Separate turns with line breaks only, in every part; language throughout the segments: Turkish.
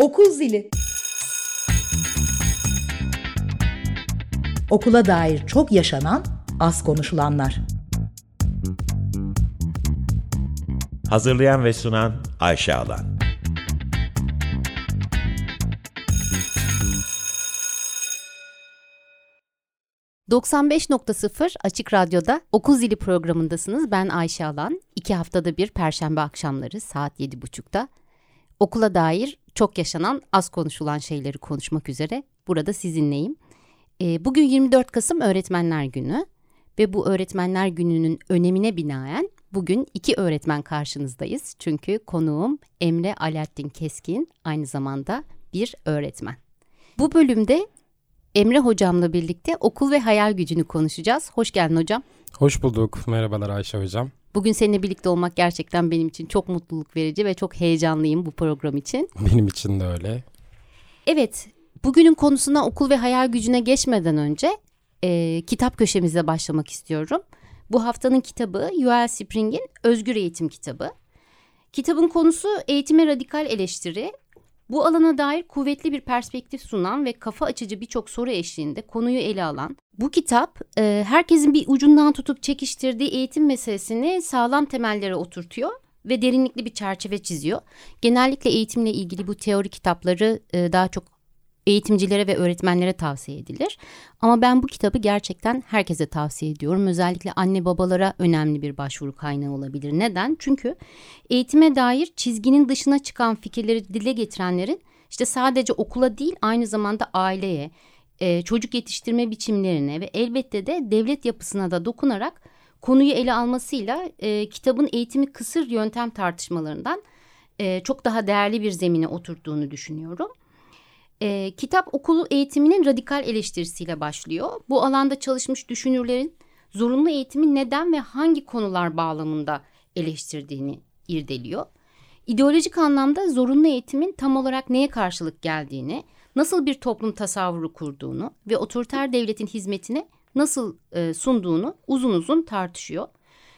Okul zili. Okula dair çok yaşanan, az konuşulanlar.
Hazırlayan ve sunan Ayşe Alan.
...95.0 Açık Radyo'da Okul Zili programındasınız. Ben Ayşe Alan. İki haftada bir Perşembe akşamları saat 7.30'da okula dair çok yaşanan, az konuşulan şeyleri konuşmak üzere burada sizinleyim. E, bugün 24 Kasım Öğretmenler Günü ve bu Öğretmenler Günü'nün önemine binaen bugün iki öğretmen karşınızdayız. Çünkü konuğum Emre Alaaddin Keskin aynı zamanda bir öğretmen. Bu bölümde Emre hocamla birlikte okul ve hayal gücünü konuşacağız. Hoş geldin hocam.
Hoş bulduk. Merhabalar Ayşe hocam.
Bugün seninle birlikte olmak gerçekten benim için çok mutluluk verici ve çok heyecanlıyım bu program için.
Benim için de öyle.
Evet, bugünün konusuna okul ve hayal gücüne geçmeden önce e, kitap köşemize başlamak istiyorum. Bu haftanın kitabı Yuval Spring'in Özgür Eğitim kitabı. Kitabın konusu eğitime radikal eleştiri. Bu alana dair kuvvetli bir perspektif sunan ve kafa açıcı birçok soru eşliğinde konuyu ele alan bu kitap e, herkesin bir ucundan tutup çekiştirdiği eğitim meselesini sağlam temellere oturtuyor ve derinlikli bir çerçeve çiziyor. Genellikle eğitimle ilgili bu teori kitapları e, daha çok eğitimcilere ve öğretmenlere tavsiye edilir. Ama ben bu kitabı gerçekten herkese tavsiye ediyorum. Özellikle anne babalara önemli bir başvuru kaynağı olabilir. Neden? Çünkü eğitime dair çizginin dışına çıkan fikirleri dile getirenlerin işte sadece okula değil aynı zamanda aileye, e, çocuk yetiştirme biçimlerine ve elbette de devlet yapısına da dokunarak konuyu ele almasıyla e, kitabın eğitimi kısır yöntem tartışmalarından e, çok daha değerli bir zemine oturttuğunu düşünüyorum. E, kitap okulu eğitiminin radikal eleştirisiyle başlıyor. Bu alanda çalışmış düşünürlerin zorunlu eğitimi neden ve hangi konular bağlamında eleştirdiğini irdeliyor. İdeolojik anlamda zorunlu eğitimin tam olarak neye karşılık geldiğini, nasıl bir toplum tasavvuru kurduğunu ve otoriter devletin hizmetine nasıl e, sunduğunu uzun uzun tartışıyor.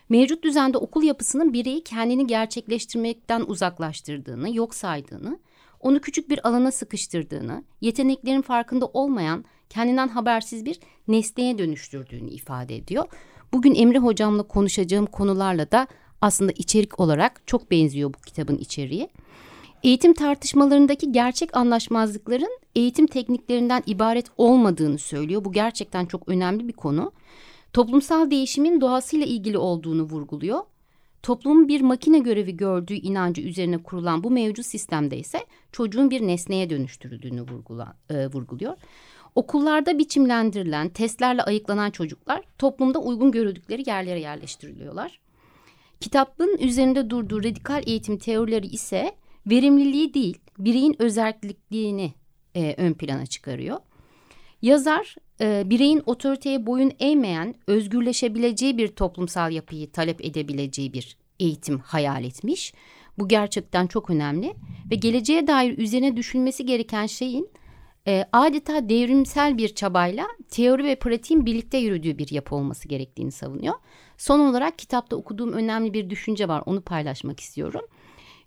Mevcut düzende okul yapısının bireyi kendini gerçekleştirmekten uzaklaştırdığını, yok saydığını, onu küçük bir alana sıkıştırdığını, yeteneklerin farkında olmayan, kendinden habersiz bir nesneye dönüştürdüğünü ifade ediyor. Bugün Emre hocamla konuşacağım konularla da aslında içerik olarak çok benziyor bu kitabın içeriği. Eğitim tartışmalarındaki gerçek anlaşmazlıkların eğitim tekniklerinden ibaret olmadığını söylüyor. Bu gerçekten çok önemli bir konu. Toplumsal değişimin doğasıyla ilgili olduğunu vurguluyor. Toplumun bir makine görevi gördüğü inancı üzerine kurulan bu mevcut sistemde ise çocuğun bir nesneye dönüştürüldüğünü vurgula, e, vurguluyor. Okullarda biçimlendirilen, testlerle ayıklanan çocuklar toplumda uygun görüldükleri yerlere yerleştiriliyorlar. Kitabın üzerinde durduğu radikal eğitim teorileri ise verimliliği değil, bireyin özellikliğini e, ön plana çıkarıyor. Yazar, e, bireyin otoriteye boyun eğmeyen, özgürleşebileceği bir toplumsal yapıyı talep edebileceği bir eğitim hayal etmiş. Bu gerçekten çok önemli ve geleceğe dair üzerine düşünmesi gereken şeyin e, adeta devrimsel bir çabayla teori ve pratiğin birlikte yürüdüğü bir yapı olması gerektiğini savunuyor. Son olarak kitapta okuduğum önemli bir düşünce var, onu paylaşmak istiyorum.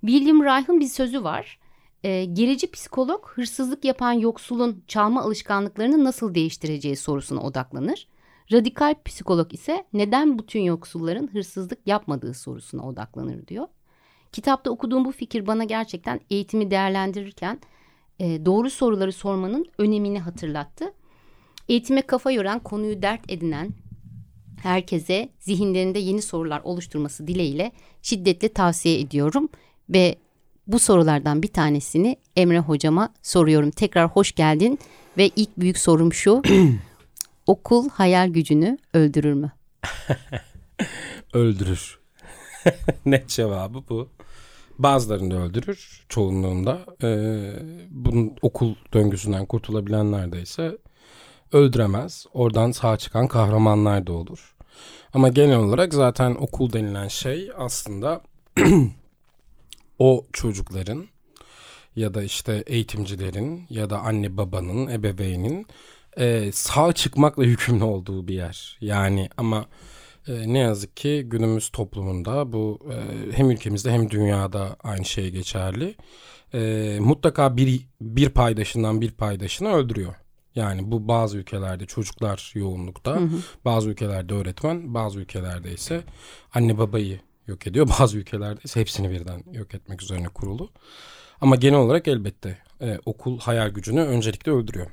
William Reich'ın bir sözü var. E, gerici psikolog hırsızlık yapan yoksulun çalma alışkanlıklarını nasıl değiştireceği sorusuna odaklanır. Radikal psikolog ise neden bütün yoksulların hırsızlık yapmadığı sorusuna odaklanır diyor. Kitapta okuduğum bu fikir bana gerçekten eğitimi değerlendirirken e, doğru soruları sormanın önemini hatırlattı. Eğitime kafa yoran, konuyu dert edinen herkese zihinlerinde yeni sorular oluşturması dileğiyle şiddetle tavsiye ediyorum. Ve bu sorulardan bir tanesini Emre hocama soruyorum. Tekrar hoş geldin ve ilk büyük sorum şu. Okul hayal gücünü öldürür mü?
öldürür. Net cevabı bu. Bazılarını öldürür, çoğunluğunda. Ee, bunun okul döngüsünden kurtulabilenler de ise öldüremez. Oradan sağ çıkan kahramanlar da olur. Ama genel olarak zaten okul denilen şey aslında o çocukların ya da işte eğitimcilerin ya da anne babanın, ebeveynin e, sağ çıkmakla yükümlü olduğu bir yer. Yani ama E, ne yazık ki günümüz toplumunda bu e, hem ülkemizde hem dünyada aynı şey geçerli. E, mutlaka bir bir paydaşından bir paydaşını öldürüyor. Yani bu bazı ülkelerde çocuklar yoğunlukta, hı hı. bazı ülkelerde öğretmen, bazı ülkelerde ise anne babayı yok ediyor. Bazı ülkelerde ise hepsini birden yok etmek üzerine kurulu. Ama genel olarak elbette e, okul hayal gücünü öncelikle öldürüyor.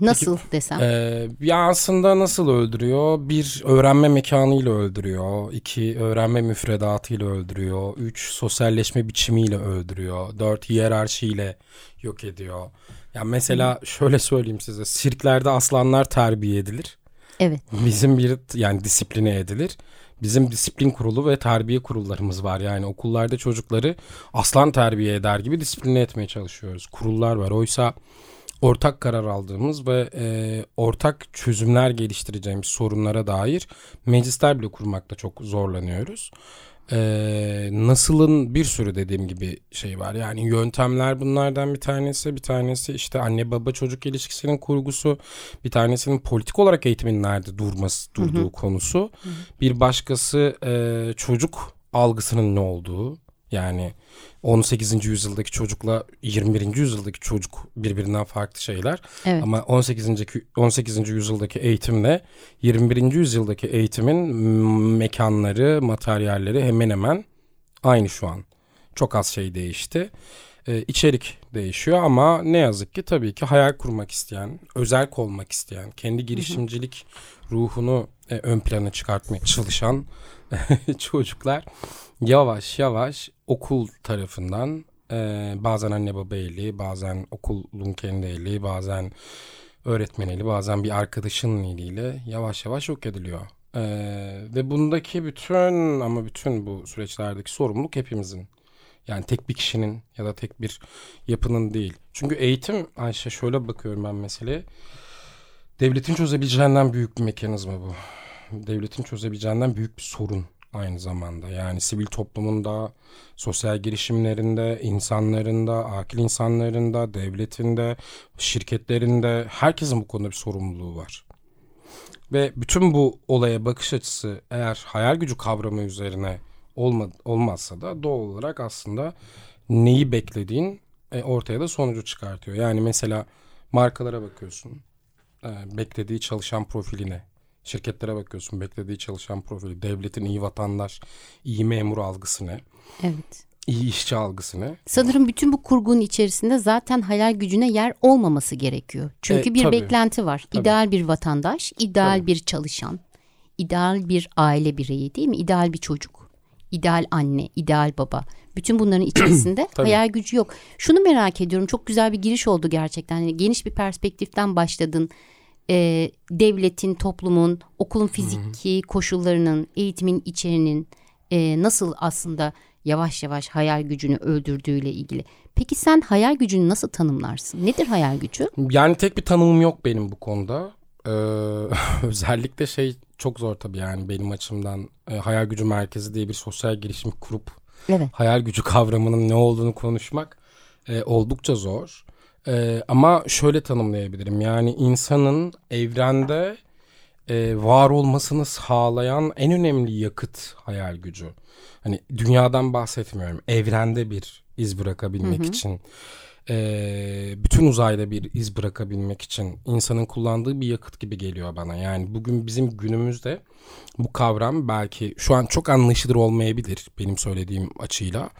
Nasıl Peki, desem?
E, ya aslında nasıl öldürüyor? Bir öğrenme mekanıyla öldürüyor. iki öğrenme müfredatıyla öldürüyor. Üç sosyalleşme biçimiyle öldürüyor. Dört hiyerarşiyle yok ediyor. Ya mesela şöyle söyleyeyim size. Sirklerde aslanlar terbiye edilir.
Evet.
Bizim bir yani disipline edilir. Bizim disiplin kurulu ve terbiye kurullarımız var. Yani okullarda çocukları aslan terbiye eder gibi disipline etmeye çalışıyoruz. Kurullar var. Oysa ortak karar aldığımız ve e, ortak çözümler geliştireceğimiz sorunlara dair meclisler bile kurmakta çok zorlanıyoruz. Ee, nasılın bir sürü dediğim gibi şey var. Yani yöntemler bunlardan bir tanesi. Bir tanesi işte anne baba çocuk ilişkisinin kurgusu. Bir tanesinin politik olarak eğitimin nerede durması durduğu hı hı. konusu. Hı hı. Bir başkası e, çocuk algısının ne olduğu. Yani 18. yüzyıldaki çocukla 21. yüzyıldaki çocuk birbirinden farklı şeyler. Evet. Ama 18. 18. yüzyıldaki eğitimle 21. yüzyıldaki eğitimin mekanları, materyalleri hemen hemen aynı şu an. Çok az şey değişti. Ee, içerik değişiyor ama ne yazık ki tabii ki hayal kurmak isteyen, özel olmak isteyen, kendi girişimcilik ruhunu e, ön plana çıkartmaya çalışan çocuklar yavaş yavaş okul tarafından e, bazen anne baba eli, bazen okulun kendi eli, bazen öğretmen eli, bazen bir arkadaşın eliyle yavaş yavaş yok ediliyor. E, ve bundaki bütün ama bütün bu süreçlerdeki sorumluluk hepimizin. Yani tek bir kişinin ya da tek bir yapının değil. Çünkü eğitim Ayşe şöyle bakıyorum ben meseleye. Devletin çözebileceğinden büyük bir mekanizma bu. Devletin çözebileceğinden büyük bir sorun aynı zamanda. Yani sivil toplumunda, sosyal girişimlerinde, insanlarında, akil insanlarında, devletinde, şirketlerinde herkesin bu konuda bir sorumluluğu var. Ve bütün bu olaya bakış açısı eğer hayal gücü kavramı üzerine olma, olmazsa da doğal olarak aslında neyi beklediğin e, ortaya da sonucu çıkartıyor. Yani mesela markalara bakıyorsun. E, beklediği çalışan profiline Şirketlere bakıyorsun beklediği çalışan profili, devletin iyi vatandaş, iyi memur algısı ne?
Evet.
İyi işçi algısı ne?
Sanırım bütün bu kurgunun içerisinde zaten hayal gücüne yer olmaması gerekiyor. Çünkü e, bir tabii, beklenti var. Tabii. İdeal bir vatandaş, ideal tabii. bir çalışan, ideal bir aile bireyi değil mi? İdeal bir çocuk, ideal anne, ideal baba. Bütün bunların içerisinde hayal gücü yok. Şunu merak ediyorum. Çok güzel bir giriş oldu gerçekten. Yani geniş bir perspektiften başladın e, devletin, toplumun, okulun fiziki Hı-hı. koşullarının, eğitimin içeriğinin e, nasıl aslında yavaş yavaş hayal gücünü öldürdüğüyle ilgili. Peki sen hayal gücünü nasıl tanımlarsın? Nedir hayal gücü?
Yani tek bir tanımım yok benim bu konuda. Ee, özellikle şey çok zor tabii yani benim açımdan e, hayal gücü merkezi diye bir sosyal girişim kurup evet. hayal gücü kavramının ne olduğunu konuşmak e, oldukça zor. Ee, ama şöyle tanımlayabilirim. Yani insanın evrende e, var olmasını sağlayan en önemli yakıt hayal gücü. Hani dünyadan bahsetmiyorum. Evrende bir iz bırakabilmek hı hı. için, e, bütün uzayda bir iz bırakabilmek için insanın kullandığı bir yakıt gibi geliyor bana. Yani bugün bizim günümüzde bu kavram belki şu an çok anlaşılır olmayabilir benim söylediğim açıyla.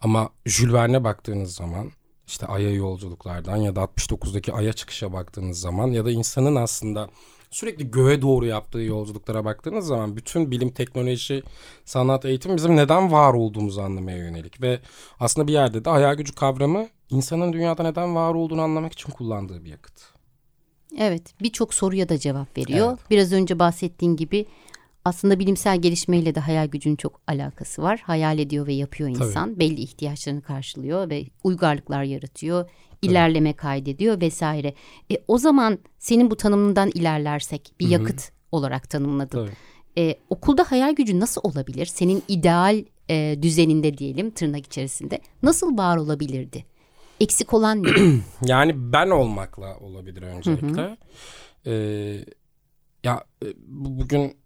Ama Jules Verne'e baktığınız zaman işte Ay'a yolculuklardan ya da 69'daki Ay'a çıkışa baktığınız zaman ya da insanın aslında sürekli göğe doğru yaptığı yolculuklara baktığınız zaman bütün bilim, teknoloji, sanat, eğitim bizim neden var olduğumuzu anlamaya yönelik ve aslında bir yerde de hayal gücü kavramı insanın dünyada neden var olduğunu anlamak için kullandığı bir yakıt.
Evet, birçok soruya da cevap veriyor. Evet. Biraz önce bahsettiğin gibi aslında bilimsel gelişmeyle de hayal gücünün çok alakası var. Hayal ediyor ve yapıyor insan. Tabii. Belli ihtiyaçlarını karşılıyor ve uygarlıklar yaratıyor. Tabii. ilerleme kaydediyor vesaire. E, o zaman senin bu tanımından ilerlersek bir yakıt Hı-hı. olarak tanımladın. E, okulda hayal gücü nasıl olabilir? Senin ideal e, düzeninde diyelim tırnak içerisinde nasıl var olabilirdi? Eksik olan ne?
yani ben olmakla olabilir öncelikle. Ee, ya e, bugün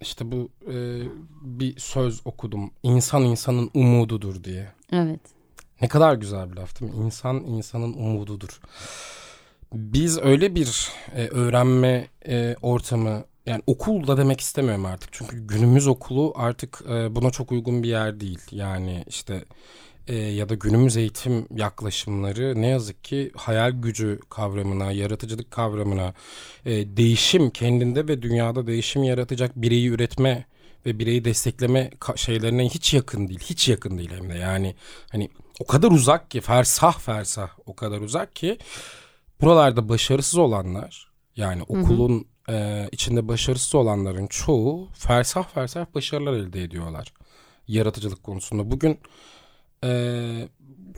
işte bu e, bir söz okudum. İnsan insanın umududur diye.
Evet.
Ne kadar güzel bir laf değil mi? İnsan insanın umududur. Biz öyle bir e, öğrenme e, ortamı yani okul da demek istemiyorum artık. Çünkü günümüz okulu artık e, buna çok uygun bir yer değil. Yani işte e, ya da günümüz eğitim yaklaşımları ne yazık ki hayal gücü kavramına, yaratıcılık kavramına, e, değişim kendinde ve dünyada değişim yaratacak bireyi üretme ve bireyi destekleme şeylerine hiç yakın değil. Hiç yakın değil hem de yani hani o kadar uzak ki fersah fersah o kadar uzak ki buralarda başarısız olanlar yani okulun hı hı. E, içinde başarısız olanların çoğu fersah fersah başarılar elde ediyorlar yaratıcılık konusunda. Bugün ee,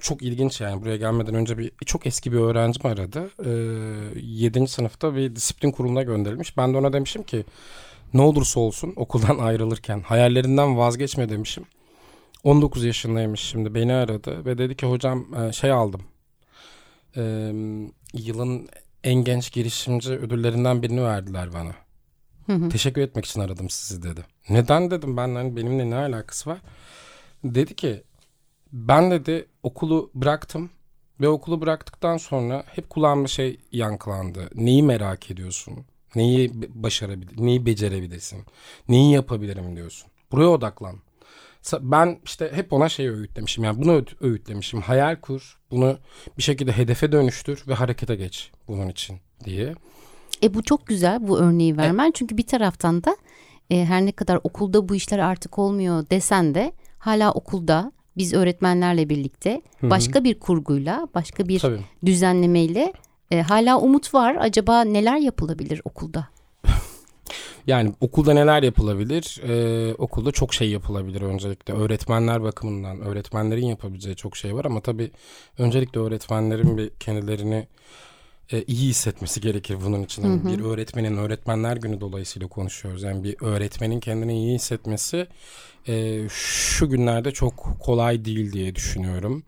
çok ilginç yani buraya gelmeden önce bir çok eski bir öğrencim aradı. Ee, 7. sınıfta bir disiplin kuruluna gönderilmiş. Ben de ona demişim ki ne olursa olsun okuldan ayrılırken hayallerinden vazgeçme demişim. 19 yaşındaymış şimdi beni aradı ve dedi ki hocam e, şey aldım. Ee, yılın en genç girişimci ödüllerinden birini verdiler bana. Hı hı. Teşekkür etmek için aradım sizi dedi. Neden dedim ben hani benimle ne alakası var? Dedi ki ben dedi okulu bıraktım ve okulu bıraktıktan sonra hep kulağımda şey yankılandı. Neyi merak ediyorsun? Neyi başarabilir, neyi becerebilirsin? Neyi yapabilirim diyorsun. Buraya odaklan. Ben işte hep ona şey öğütlemişim. Yani bunu öğütlemişim. Hayal kur. Bunu bir şekilde hedefe dönüştür ve harekete geç bunun için diye.
E bu çok güzel bu örneği vermen. E, Çünkü bir taraftan da e, her ne kadar okulda bu işler artık olmuyor desen de hala okulda biz öğretmenlerle birlikte Hı-hı. başka bir kurguyla, başka bir Tabii. düzenlemeyle e, hala umut var. Acaba neler yapılabilir okulda?
Yani okulda neler yapılabilir? Ee, okulda çok şey yapılabilir öncelikle. Öğretmenler bakımından öğretmenlerin yapabileceği çok şey var ama tabii öncelikle öğretmenlerin bir kendilerini e, iyi hissetmesi gerekir bunun için. Hı hı. Bir öğretmenin öğretmenler günü dolayısıyla konuşuyoruz. Yani bir öğretmenin kendini iyi hissetmesi e, şu günlerde çok kolay değil diye düşünüyorum.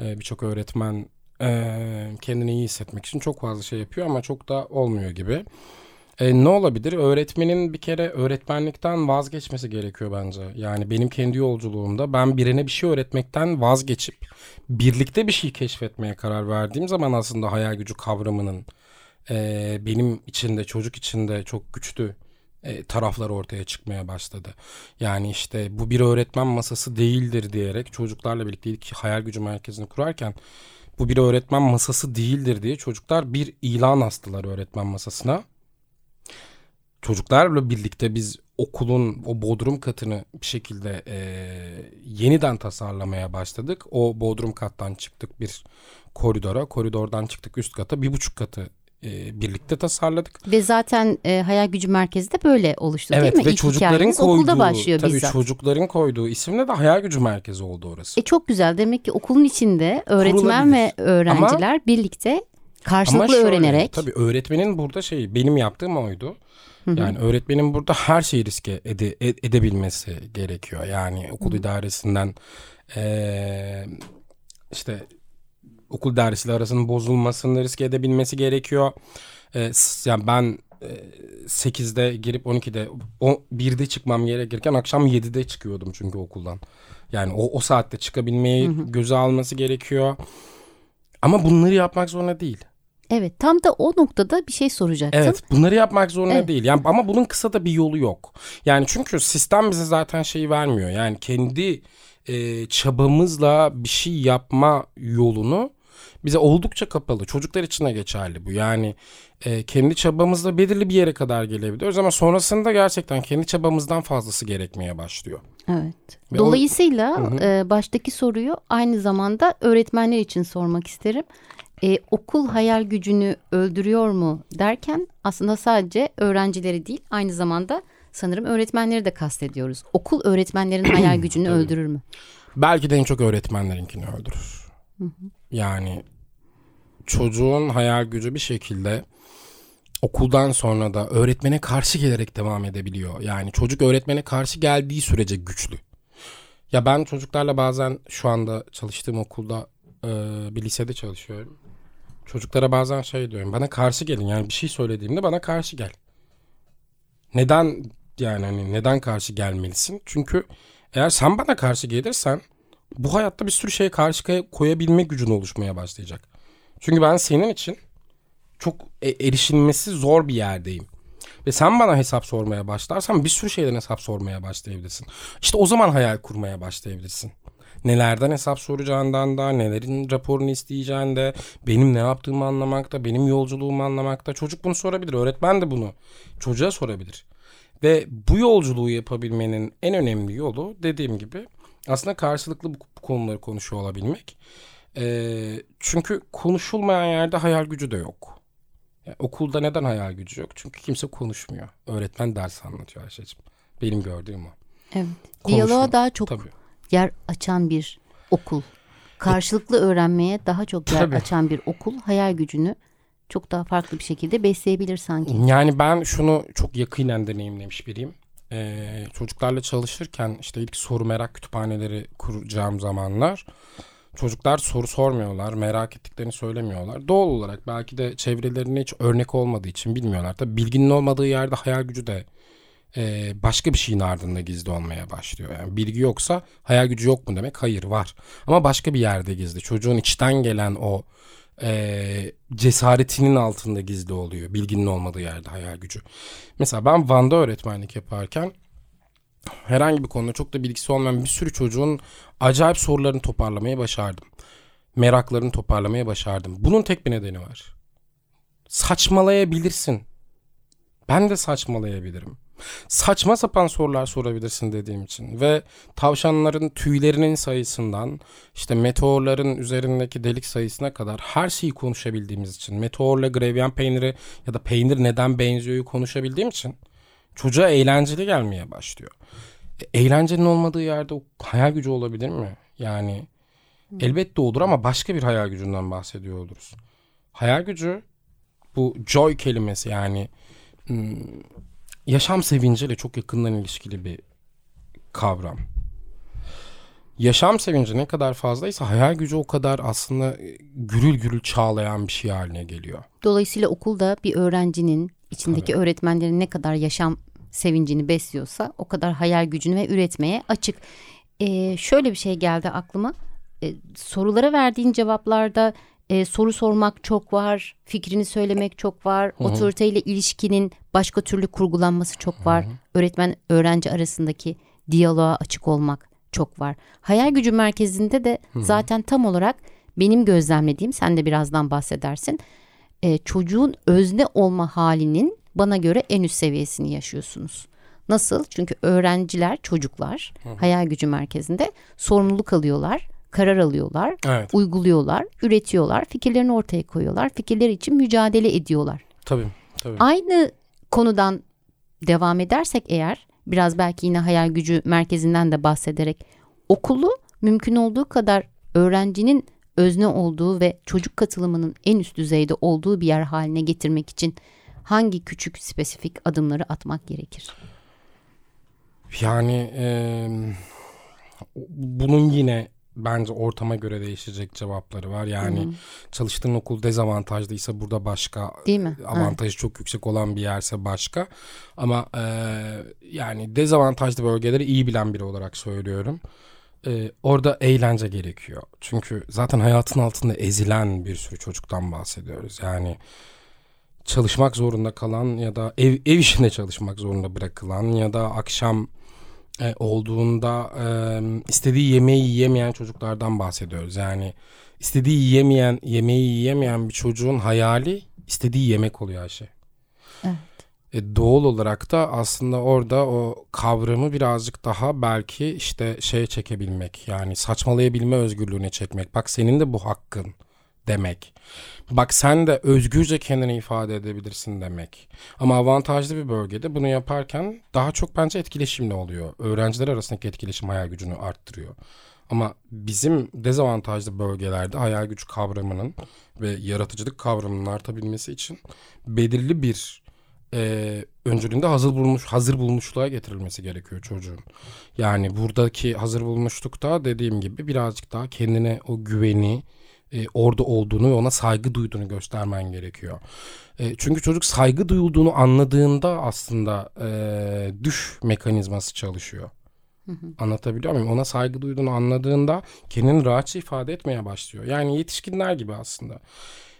E, Birçok öğretmen e, kendini iyi hissetmek için çok fazla şey yapıyor ama çok da olmuyor gibi. E, ne olabilir? Öğretmenin bir kere öğretmenlikten vazgeçmesi gerekiyor bence. Yani benim kendi yolculuğumda ben birine bir şey öğretmekten vazgeçip birlikte bir şey keşfetmeye karar verdiğim zaman aslında hayal gücü kavramının e, benim içinde çocuk içinde çok güçlü e, taraflar ortaya çıkmaya başladı. Yani işte bu bir öğretmen masası değildir diyerek çocuklarla birlikte ilk hayal gücü merkezini kurarken bu bir öğretmen masası değildir diye çocuklar bir ilan astılar öğretmen masasına. Çocuklarla birlikte biz okulun o bodrum katını bir şekilde e, yeniden tasarlamaya başladık. O bodrum kattan çıktık bir koridora, koridordan çıktık üst kata, bir buçuk katı e, birlikte tasarladık.
Ve zaten e, hayal gücü merkezi de böyle oluştu
evet,
değil mi?
Ve İlk çocukların koyduğu, okulda başlıyor tabii bizzat. çocukların koyduğu isimle de hayal gücü merkezi oldu orası.
E çok güzel. Demek ki okulun içinde öğretmen ve öğrenciler Ama, birlikte karşılıklı şöyle, öğrenerek.
Tabii öğretmenin burada şey benim yaptığım oydu. Yani öğretmenin burada her şeyi riske ede, edebilmesi gerekiyor. Yani okul Hı-hı. idaresinden ee, işte okul dersiyle arasının bozulmasını riske edebilmesi gerekiyor. E, yani ben e, 8'de girip 12'de o 1'de çıkmam gerekirken akşam 7'de çıkıyordum çünkü okuldan. Yani o, o saatte çıkabilmeyi hı hı. göze alması gerekiyor. Ama bunları yapmak zorunda değil.
Evet tam da o noktada bir şey soracaktım.
Evet bunları yapmak zorunda evet. değil. Yani ama bunun kısa da bir yolu yok. Yani çünkü sistem bize zaten şeyi vermiyor. Yani kendi e, çabamızla bir şey yapma yolunu bize oldukça kapalı. Çocuklar için de geçerli bu. Yani e, kendi çabamızla belirli bir yere kadar gelebiliyoruz ama sonrasında gerçekten kendi çabamızdan fazlası gerekmeye başlıyor.
Evet. Ve Dolayısıyla o... e, baştaki soruyu aynı zamanda öğretmenler için sormak isterim. E, okul hayal gücünü öldürüyor mu derken aslında sadece öğrencileri değil aynı zamanda sanırım öğretmenleri de kastediyoruz. Okul öğretmenlerin hayal gücünü öldürür mü?
Belki de en çok öğretmenlerinkini öldürür. Hı hı. Yani çocuğun hayal gücü bir şekilde okuldan sonra da öğretmene karşı gelerek devam edebiliyor. Yani çocuk öğretmene karşı geldiği sürece güçlü. Ya ben çocuklarla bazen şu anda çalıştığım okulda bir lisede çalışıyorum. Çocuklara bazen şey diyorum. Bana karşı gelin. Yani bir şey söylediğimde bana karşı gel. Neden Yani hani neden karşı gelmelisin? Çünkü eğer sen bana karşı gelirsen bu hayatta bir sürü şeye karşı koyabilme gücün oluşmaya başlayacak. Çünkü ben senin için çok e, erişilmesi zor bir yerdeyim. Ve sen bana hesap sormaya başlarsan bir sürü şeyden hesap sormaya başlayabilirsin. İşte o zaman hayal kurmaya başlayabilirsin. Nelerden hesap soracağından da, nelerin raporunu isteyeceğin de, benim ne yaptığımı anlamakta, benim yolculuğumu anlamakta. Çocuk bunu sorabilir, öğretmen de bunu çocuğa sorabilir. Ve bu yolculuğu yapabilmenin en önemli yolu dediğim gibi aslında karşılıklı bu konuları konuşuyor olabilmek. Ee, çünkü konuşulmayan yerde hayal gücü de yok. Yani okulda neden hayal gücü yok? Çünkü kimse konuşmuyor. Öğretmen ders anlatıyor Ayşe'cim. Benim gördüğüm o.
Evet. Diyaloğa daha çok
Tabii.
Yer açan bir okul. Karşılıklı öğrenmeye daha çok yer
Tabii.
açan bir okul hayal gücünü çok daha farklı bir şekilde besleyebilir sanki.
Yani ben şunu çok yakinen deneyimlemiş biriyim. Ee, çocuklarla çalışırken işte ilk soru merak kütüphaneleri kuracağım zamanlar çocuklar soru sormuyorlar, merak ettiklerini söylemiyorlar. Doğal olarak belki de çevrelerine hiç örnek olmadığı için bilmiyorlar. Tabii bilginin olmadığı yerde hayal gücü de e, başka bir şeyin ardında gizli olmaya başlıyor. Yani bilgi yoksa hayal gücü yok mu demek? Hayır var. Ama başka bir yerde gizli. Çocuğun içten gelen o e, cesaretinin altında gizli oluyor. Bilginin olmadığı yerde hayal gücü. Mesela ben Van'da öğretmenlik yaparken herhangi bir konuda çok da bilgisi olmayan bir sürü çocuğun acayip sorularını toparlamayı başardım. Meraklarını toparlamaya başardım. Bunun tek bir nedeni var. Saçmalayabilirsin. Ben de saçmalayabilirim. Saçma sapan sorular sorabilirsin dediğim için ve tavşanların tüylerinin sayısından işte meteorların üzerindeki delik sayısına kadar her şeyi konuşabildiğimiz için meteorla gravyen peyniri ya da peynir neden benziyor'yu konuşabildiğim için çocuğa eğlenceli gelmeye başlıyor. E, eğlencenin olmadığı yerde o hayal gücü olabilir mi? Yani elbette olur ama başka bir hayal gücünden bahsediyor oluruz. Hayal gücü bu joy kelimesi yani yaşam sevinciyle çok yakından ilişkili bir kavram. Yaşam sevinci ne kadar fazlaysa hayal gücü o kadar aslında e, gürül gürül çağlayan bir şey haline geliyor.
Dolayısıyla okulda bir öğrencinin içindeki öğretmenlerin ne kadar yaşam sevincini besliyorsa o kadar hayal gücünü ve üretmeye açık. Ee, şöyle bir şey geldi aklıma. Ee, sorulara verdiğin cevaplarda e, soru sormak çok var, fikrini söylemek çok var, otoriteyle ilişkinin başka türlü kurgulanması çok var. Öğretmen öğrenci arasındaki diyaloğa açık olmak çok var. Hayal gücü merkezinde de zaten tam olarak benim gözlemlediğim, sen de birazdan bahsedersin. e, çocuğun özne olma halinin bana göre en üst seviyesini yaşıyorsunuz. Nasıl? Çünkü öğrenciler, çocuklar hayal gücü merkezinde sorumluluk alıyorlar, karar alıyorlar,
Evet.
uyguluyorlar, üretiyorlar, fikirlerini ortaya koyuyorlar, fikirleri için mücadele ediyorlar.
Tabii. tabii.
Aynı konudan devam edersek eğer biraz belki yine hayal gücü merkezinden de bahsederek okulu mümkün olduğu kadar öğrencinin özne olduğu ve çocuk katılımının en üst düzeyde olduğu bir yer haline getirmek için hangi küçük spesifik adımları atmak gerekir?
Yani e, bunun yine bence ortama göre değişecek cevapları var. Yani çalıştığın okul dezavantajlıysa burada başka
Değil mi?
avantajı çok yüksek olan bir yerse başka. Ama e, yani dezavantajlı bölgeleri iyi bilen biri olarak söylüyorum. E, orada eğlence gerekiyor. Çünkü zaten hayatın altında ezilen bir sürü çocuktan bahsediyoruz. Yani çalışmak zorunda kalan ya da ev, ev işinde çalışmak zorunda bırakılan ya da akşam e, olduğunda e, istediği yemeği yiyemeyen çocuklardan bahsediyoruz. Yani istediği yiyemeyen, yemeği yiyemeyen bir çocuğun hayali istediği yemek oluyor Ayşe.
Evet.
E, doğal olarak da aslında orada o kavramı birazcık daha belki işte şeye çekebilmek. Yani saçmalayabilme özgürlüğüne çekmek. Bak senin de bu hakkın demek. Bak sen de özgürce kendini ifade edebilirsin demek. Ama avantajlı bir bölgede bunu yaparken daha çok bence etkileşimli oluyor. Öğrenciler arasındaki etkileşim hayal gücünü arttırıyor. Ama bizim dezavantajlı bölgelerde hayal gücü kavramının ve yaratıcılık kavramının artabilmesi için belirli bir e, öncülüğünde hazır bulmuş hazır bulmuşluğa getirilmesi gerekiyor çocuğun. Yani buradaki hazır bulmuşlukta dediğim gibi birazcık daha kendine o güveni e, orada olduğunu ve ona saygı duyduğunu göstermen gerekiyor. E, çünkü çocuk saygı duyulduğunu anladığında aslında e, düş mekanizması çalışıyor. Anlatabiliyor muyum? Ona saygı duyduğunu anladığında kendini rahatça ifade etmeye başlıyor. Yani yetişkinler gibi aslında.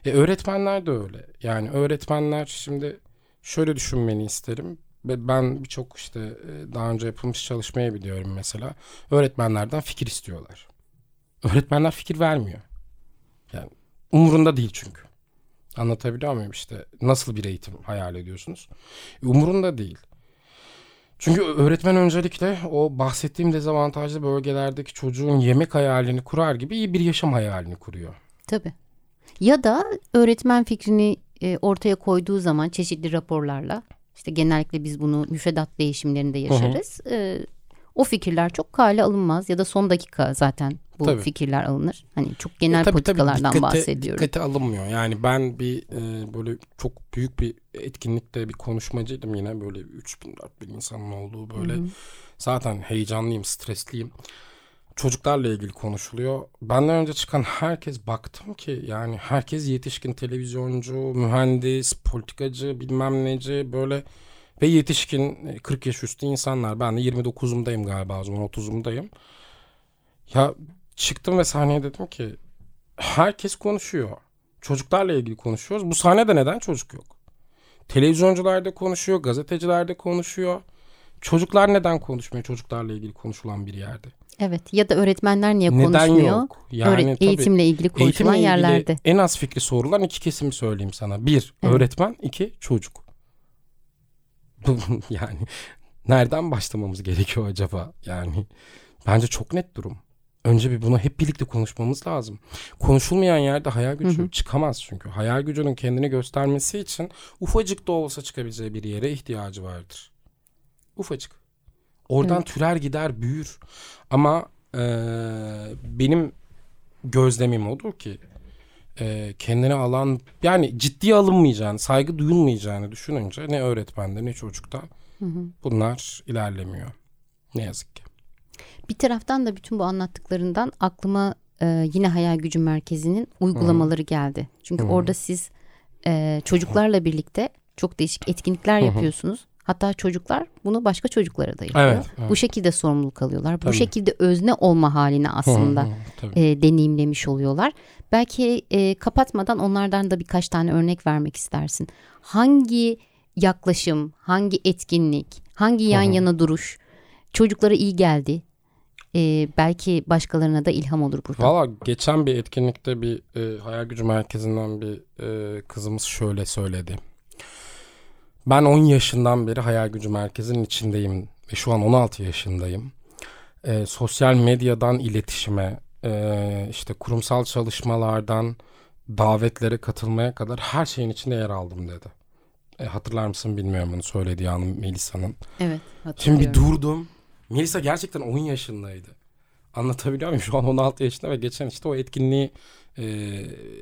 E, öğretmenler de öyle. Yani öğretmenler şimdi şöyle düşünmeni isterim. Ben birçok işte e, daha önce yapılmış çalışmaya biliyorum mesela. Öğretmenlerden fikir istiyorlar. Öğretmenler fikir vermiyor. Yani umurunda değil çünkü. Anlatabiliyor muyum işte nasıl bir eğitim hayal ediyorsunuz? E, umurunda değil. Çünkü öğretmen öncelikle o bahsettiğim dezavantajlı bölgelerdeki çocuğun yemek hayalini kurar gibi iyi bir yaşam hayalini kuruyor.
Tabii. Ya da öğretmen fikrini e, ortaya koyduğu zaman çeşitli raporlarla işte genellikle biz bunu müfredat değişimlerinde yaşarız. E, o fikirler çok kale alınmaz ya da son dakika zaten bu
Tabii.
fikirler alınır. Hani çok genel
E, tabii, tabii,
politikalardan
dikkate-
bahsediyorum.
Dikkate alınmıyor. Yani ben bir e, böyle çok büyük bir etkinlikte bir konuşmacıydım yine böyle 3000 4000 insanın olduğu böyle zaten heyecanlıyım, stresliyim. Çocuklarla ilgili konuşuluyor. Benden önce çıkan herkes baktım ki yani herkes yetişkin televizyoncu, mühendis, politikacı, bilmem neci böyle ve yetişkin e, 40 yaş üstü insanlar. Ben de 29'umdayım galiba o zaman 30'umdayım. Ya çıktım ve sahneye dedim ki herkes konuşuyor. Çocuklarla ilgili konuşuyoruz. Bu sahnede neden çocuk yok? Televizyoncular da konuşuyor, gazeteciler de konuşuyor. Çocuklar neden konuşmuyor çocuklarla ilgili konuşulan bir yerde?
Evet ya da öğretmenler niye
Neden
konuşmuyor?
yok? Yani
Öğret-
tabii
eğitimle ilgili konuşulan
Eğitimle ilgili
yerlerde.
en az fikri sorulan iki kesimi söyleyeyim sana. Bir,
Evet.
öğretmen. iki çocuk. yani nereden başlamamız gerekiyor acaba? Yani bence çok net durum. Önce bir bunu hep birlikte konuşmamız lazım. Konuşulmayan yerde hayal gücü çıkamaz çünkü. Hayal gücünün kendini göstermesi için ufacık da olsa çıkabileceği bir yere ihtiyacı vardır. Ufacık. Oradan
Evet.
türer gider büyür. Ama eee, benim gözlemim odur ki eee, kendine alan yani ciddiye alınmayacağını, saygı duyulmayacağını düşününce ne öğretmende ne çocukta bunlar ilerlemiyor. Ne yazık ki.
Bir taraftan da bütün bu anlattıklarından aklıma e, yine hayal gücü merkezinin uygulamaları geldi. Çünkü orada siz e, çocuklarla birlikte çok değişik etkinlikler yapıyorsunuz. Hatta çocuklar bunu başka çocuklara da yapıyor.
Evet, evet.
Bu şekilde sorumluluk alıyorlar. Bu
Tabii.
şekilde özne olma halini aslında
Hı hı,
e, deneyimlemiş oluyorlar. Belki e, kapatmadan onlardan da birkaç tane örnek vermek istersin. Hangi yaklaşım, hangi etkinlik, hangi yan yana duruş çocuklara iyi geldi? E, belki başkalarına da ilham olur burada.
Valla geçen bir etkinlikte bir e, hayal gücü merkezinden bir e, kızımız şöyle söyledi. Ben 10 yaşından beri hayal gücü merkezinin içindeyim ve şu an 16 yaşındayım. E, sosyal medyadan iletişime, e, işte kurumsal çalışmalardan davetlere katılmaya kadar her şeyin içinde yer aldım dedi. E, hatırlar mısın bilmiyorum bunu söylediği anım Melisa'nın.
Evet.
Şimdi bir
hatırlıyorum.
durdum. Melisa gerçekten 10 yaşındaydı. Anlatabiliyor muyum? Şu an 16 yaşında ve geçen işte o etkinliği e,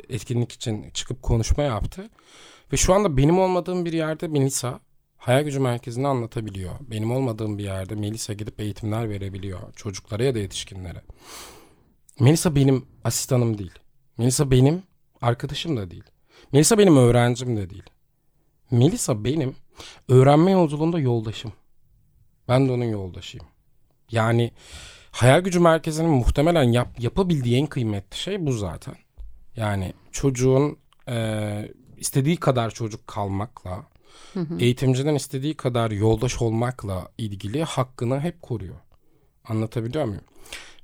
etkinlik için çıkıp konuşma yaptı. Ve şu anda benim olmadığım bir yerde Melisa hayal gücü merkezini anlatabiliyor. Benim olmadığım bir yerde Melisa gidip eğitimler verebiliyor. Çocuklara ya da yetişkinlere. Melisa benim asistanım değil. Melisa benim arkadaşım da değil. Melisa benim öğrencim de değil. Melisa benim öğrenme yolculuğunda yoldaşım. Ben de onun yoldaşıyım. Yani hayal gücü merkezinin muhtemelen yap, yapabildiği en kıymetli şey bu zaten. Yani çocuğun e, istediği kadar çocuk kalmakla, eğitimciden istediği kadar yoldaş olmakla ilgili hakkını hep koruyor. Anlatabiliyor muyum?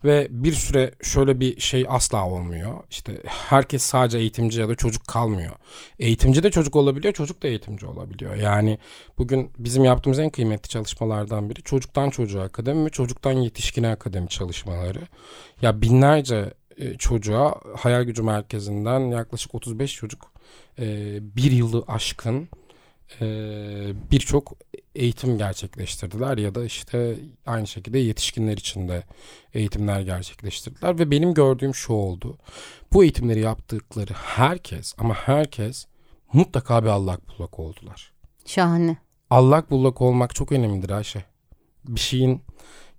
Ve bir süre şöyle bir şey asla olmuyor. İşte herkes sadece eğitimci ya da çocuk kalmıyor. Eğitimci de çocuk olabiliyor, çocuk da eğitimci olabiliyor. Yani bugün bizim yaptığımız en kıymetli çalışmalardan biri çocuktan çocuğa akademi ve çocuktan yetişkine akademi çalışmaları. Ya binlerce e, çocuğa hayal gücü merkezinden yaklaşık 35 çocuk e, bir yılı aşkın e, birçok eğitim gerçekleştirdiler ya da işte aynı şekilde yetişkinler için de eğitimler gerçekleştirdiler ve benim gördüğüm şu oldu. Bu eğitimleri yaptıkları herkes ama herkes mutlaka bir allak bullak oldular.
Şahane.
Allak bullak olmak çok önemlidir Ayşe. Bir şeyin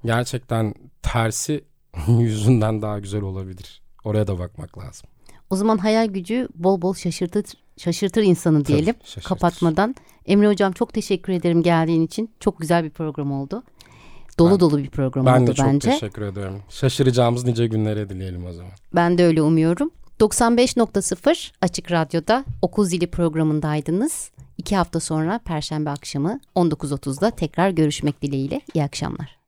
gerçekten tersi yüzünden daha güzel olabilir. Oraya da bakmak lazım.
O zaman hayal gücü bol bol şaşırtır, şaşırtır insanı diyelim
şaşırtır.
kapatmadan. Emre Hocam çok teşekkür ederim geldiğin için. Çok güzel bir program oldu. Dolu
Ben-
dolu bir program
Ben
oldu
de çok
bence.
teşekkür ederim. Şaşıracağımız nice günlere dileyelim o zaman.
Ben de öyle umuyorum. 95.0 Açık Radyo'da Okul Zili programındaydınız. İki hafta sonra Perşembe akşamı 19.30'da tekrar görüşmek dileğiyle. İyi akşamlar.